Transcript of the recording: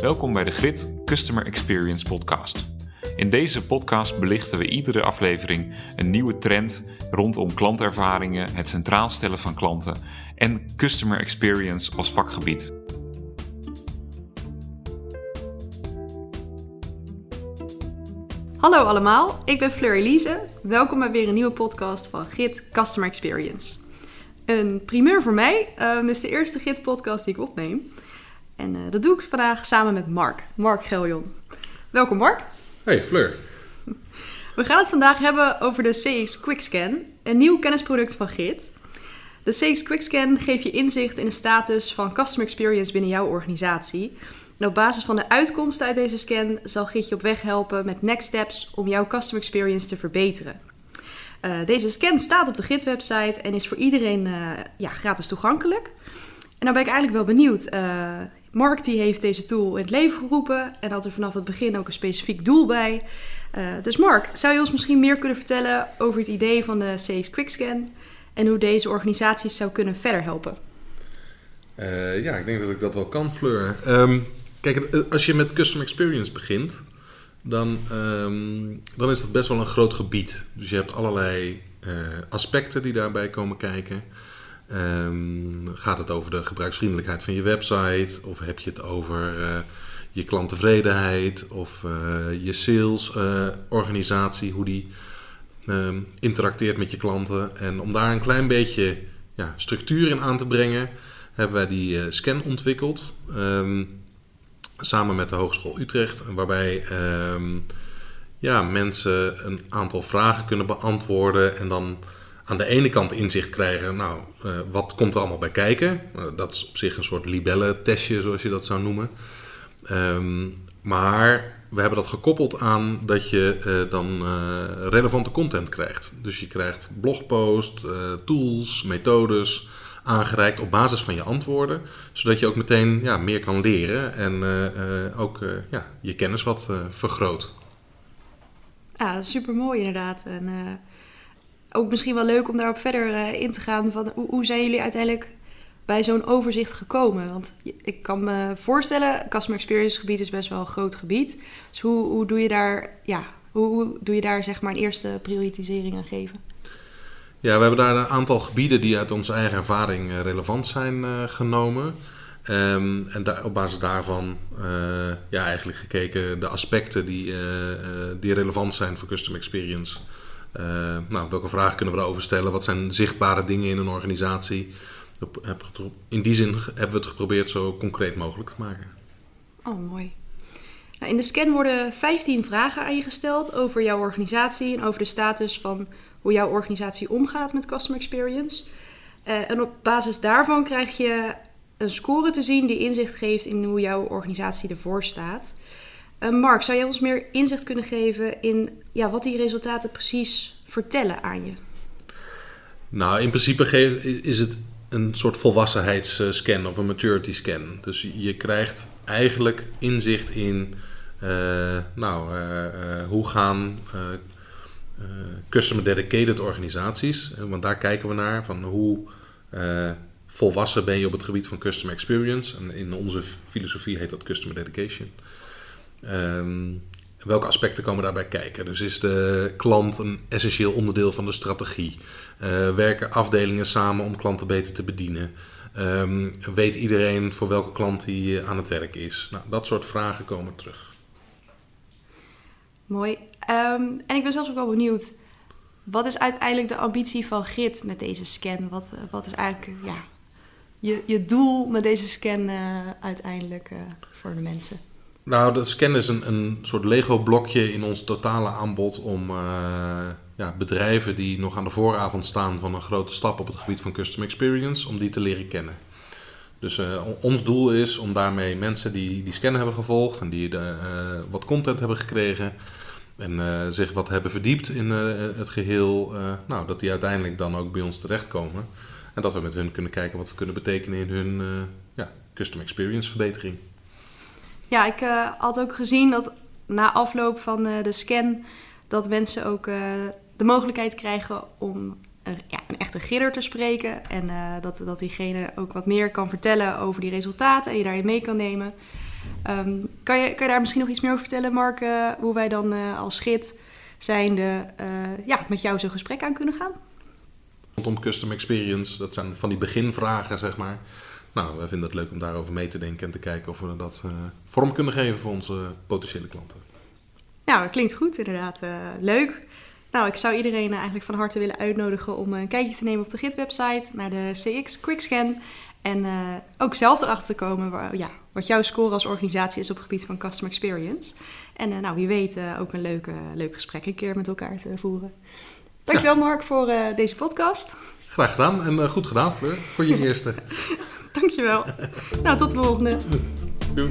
Welkom bij de Grit Customer Experience Podcast. In deze podcast belichten we iedere aflevering een nieuwe trend rondom klantervaringen, het centraal stellen van klanten en customer experience als vakgebied. Hallo allemaal, ik ben Fleur Elise. Welkom bij weer een nieuwe podcast van Git Customer Experience. Een primeur voor mij. Um, dit is de eerste Git-podcast die ik opneem. En uh, dat doe ik vandaag samen met Mark. Mark Geljon. Welkom Mark. Hey Fleur. We gaan het vandaag hebben over de CX Quickscan, een nieuw kennisproduct van Git. De CX Quickscan geeft je inzicht in de status van customer experience binnen jouw organisatie. En op basis van de uitkomsten uit deze scan zal Git je op weg helpen met next steps om jouw customer experience te verbeteren. Uh, deze scan staat op de Git-website en is voor iedereen uh, ja, gratis toegankelijk. En dan ben ik eigenlijk wel benieuwd. Uh, Mark die heeft deze tool in het leven geroepen en had er vanaf het begin ook een specifiek doel bij. dus Mark, zou je ons misschien meer kunnen vertellen over het idee van de CX Quickscan en hoe deze organisaties zou kunnen verder helpen? ja, ik denk dat ik dat wel kan, Fleur. Um, kijk, als je met Customer Experience begint, dan, um, dan is dat best wel een groot gebied. Dus je hebt allerlei uh, aspecten die daarbij komen kijken. Um, gaat het over de gebruiksvriendelijkheid van je website? Of heb je het over uh, je klanttevredenheid? Of uh, je salesorganisatie, hoe die um, interacteert met je klanten? En om daar een klein beetje ja, structuur in aan te brengen, hebben wij die scan ontwikkeld samen met de Hogeschool Utrecht, waarbij ehm, ja, mensen een aantal vragen kunnen beantwoorden en dan aan de ene kant inzicht krijgen, nou, uh, wat komt er allemaal bij kijken? Uh, dat is op zich een soort libellen-testje, zoals je dat zou noemen. Um, maar we hebben dat gekoppeld aan dat je uh, dan relevante content krijgt. Dus je krijgt blogposts, tools, methodes, aangereikt op basis van je antwoorden. Zodat je ook meteen ja, meer kan leren en ook ja, je kennis wat vergroot. Ja, dat is super mooi inderdaad. En ook misschien wel leuk om daarop verder in te gaan. Van hoe, hoe zijn jullie uiteindelijk bij zo'n overzicht gekomen? Want ik kan me voorstellen, customer experience gebied is best wel een groot gebied. Dus hoe, hoe doe je daar, ja, hoe, doe je daar zeg maar een eerste prioritisering aan geven? Ja, we hebben daar een aantal gebieden die uit onze eigen ervaring uh, relevant zijn uh, genomen. Um, en op basis daarvan ja, eigenlijk gekeken de aspecten die, die relevant zijn voor custom experience. Nou, welke vragen kunnen we daarover stellen? Wat zijn zichtbare dingen in een organisatie? In die zin hebben we het geprobeerd zo concreet mogelijk te maken. Oh, mooi. Nou, in de scan worden 15 vragen aan je gesteld over jouw organisatie en over de status van hoe jouw organisatie omgaat met customer experience. Uh, en op basis daarvan krijg je een score te zien die inzicht geeft in hoe jouw organisatie ervoor staat. Uh, Mark, zou jij ons meer inzicht kunnen geven in ja, wat die resultaten precies vertellen aan je? Nou, in principe is het een soort volwassenheidsscan of een maturity scan. Dus je krijgt eigenlijk inzicht in, uh, nou, hoe gaan customer dedicated organisaties. Want daar kijken we naar van hoe volwassen ben je op het gebied van customer experience. En in onze filosofie heet dat customer dedication. Um, welke aspecten komen daarbij kijken? Dus is de klant een essentieel onderdeel van de strategie? werken afdelingen samen om klanten beter te bedienen? Um, weet iedereen voor welke klant hij aan het werk is? Nou, dat soort vragen komen terug. Mooi. Um, en ik ben zelfs ook wel benieuwd. Wat is uiteindelijk de ambitie van Git met deze scan? Wat, uh, wat is eigenlijk ja, je, je doel met deze scan uiteindelijk voor de mensen? Nou, de scan is een, een soort Lego-blokje in ons totale aanbod om ja, bedrijven die nog aan de vooravond staan van een grote stap op het gebied van custom experience, om die te leren kennen. Dus uh, ons doel is om daarmee mensen die die scan hebben gevolgd en die de, uh, wat content hebben gekregen en zich wat hebben verdiept in het geheel, nou, dat die uiteindelijk dan ook bij ons terechtkomen. En dat we met hun kunnen kijken wat we kunnen betekenen in hun ja, custom experience verbetering. Ja, ik had ook gezien dat na afloop van de scan dat mensen ook de mogelijkheid krijgen om een, ja, een echte gidder te spreken. En dat, dat diegene ook wat meer kan vertellen over die resultaten en je daarin mee kan nemen. Ehm, kan, je, kan je daar misschien nog iets meer over vertellen, Mark? eh, hoe wij dan eh, als gids zijnde eh, ja, met jou zo'n gesprek aan kunnen gaan? Rondom custom experience, dat zijn van die beginvragen, zeg maar. Nou, wij vinden het leuk om daarover mee te denken en te kijken of we dat eh, vorm kunnen geven voor onze potentiële klanten. Nou, dat klinkt goed, inderdaad. eh, leuk. Nou, ik zou iedereen eh, eigenlijk van harte willen uitnodigen om een kijkje te nemen op de Git-website naar de CX Quickscan. En ook zelf erachter te komen waar, ja, wat jouw score als organisatie is op het gebied van customer experience. En nou, wie weet ook een leuk, eh, leuk gesprek een keer met elkaar te voeren. Dankjewel Mark voor deze podcast. Graag gedaan en goed gedaan, Fleur, voor je eerste. Dankjewel. nou, tot de volgende. Doei.